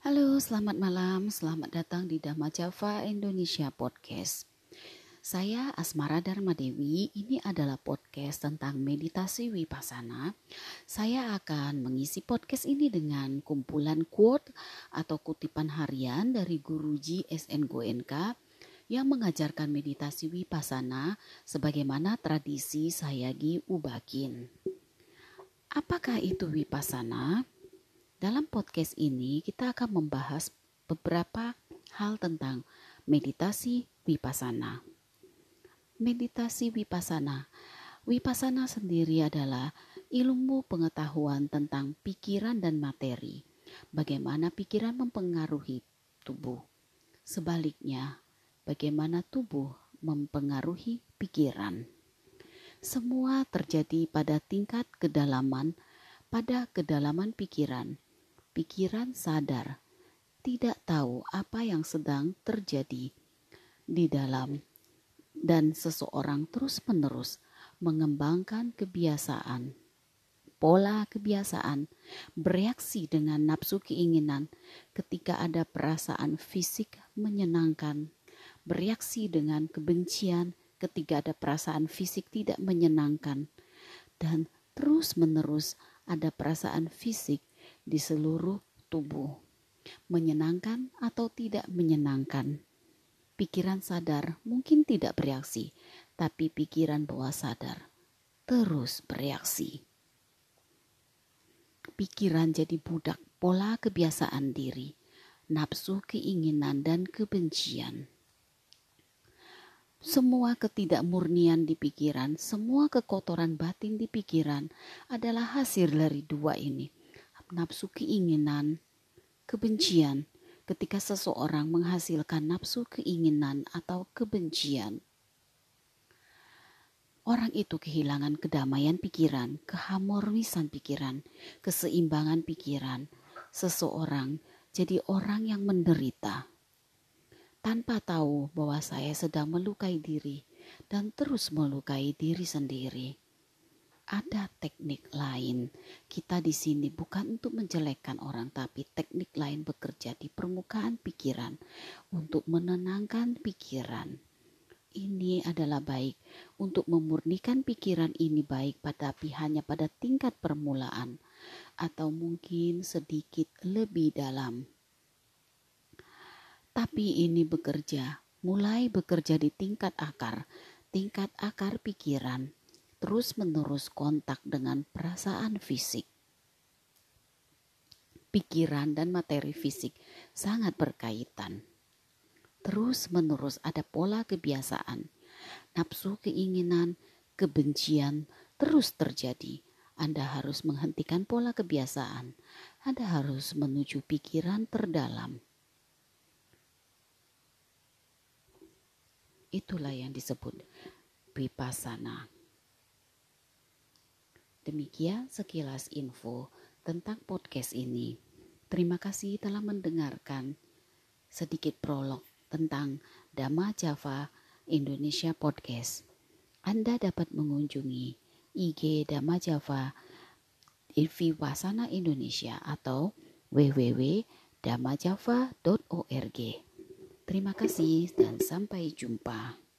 Halo, selamat malam. Selamat datang di Dhamma Java Indonesia Podcast. Saya Asmara Dharma Dewi. Ini adalah podcast tentang meditasi vipassana. Saya akan mengisi podcast ini dengan kumpulan quote atau kutipan harian dari Guruji SN Goenka yang mengajarkan meditasi vipassana sebagaimana tradisi Sayagi Ubakin. Apakah itu vipassana? Dalam podcast ini kita akan membahas beberapa hal tentang meditasi vipassana. Meditasi vipassana. Vipassana sendiri adalah ilmu pengetahuan tentang pikiran dan materi. Bagaimana pikiran mempengaruhi tubuh. Sebaliknya, bagaimana tubuh mempengaruhi pikiran. Semua terjadi pada tingkat kedalaman, pada kedalaman pikiran pikiran sadar, tidak tahu apa yang sedang terjadi di dalam, dan seseorang terus-menerus mengembangkan kebiasaan, pola kebiasaan, bereaksi dengan nafsu keinginan ketika ada perasaan fisik menyenangkan, bereaksi dengan kebencian ketika ada perasaan fisik tidak menyenangkan, dan terus-menerus ada perasaan fisik di seluruh tubuh. Menyenangkan atau tidak menyenangkan. Pikiran sadar mungkin tidak bereaksi, tapi pikiran bawah sadar terus bereaksi. Pikiran jadi budak pola kebiasaan diri, nafsu keinginan dan kebencian. Semua ketidakmurnian di pikiran, semua kekotoran batin di pikiran adalah hasil dari dua ini nafsu keinginan, kebencian ketika seseorang menghasilkan nafsu keinginan atau kebencian. Orang itu kehilangan kedamaian pikiran, keharmonisan pikiran, keseimbangan pikiran. Seseorang jadi orang yang menderita tanpa tahu bahwa saya sedang melukai diri dan terus melukai diri sendiri teknik lain. Kita di sini bukan untuk menjelekkan orang, tapi teknik lain bekerja di permukaan pikiran untuk menenangkan pikiran. Ini adalah baik untuk memurnikan pikiran ini baik pada hanya pada tingkat permulaan atau mungkin sedikit lebih dalam. Tapi ini bekerja, mulai bekerja di tingkat akar, tingkat akar pikiran terus-menerus kontak dengan perasaan fisik. Pikiran dan materi fisik sangat berkaitan. Terus-menerus ada pola kebiasaan, nafsu keinginan, kebencian terus terjadi. Anda harus menghentikan pola kebiasaan. Anda harus menuju pikiran terdalam. Itulah yang disebut vipassana. Demikian sekilas info tentang podcast ini. Terima kasih telah mendengarkan sedikit prolog tentang Dhamma Java Indonesia Podcast. Anda dapat mengunjungi IG Dhamma Java Wasana Indonesia atau www.damajava.org. Terima kasih dan sampai jumpa.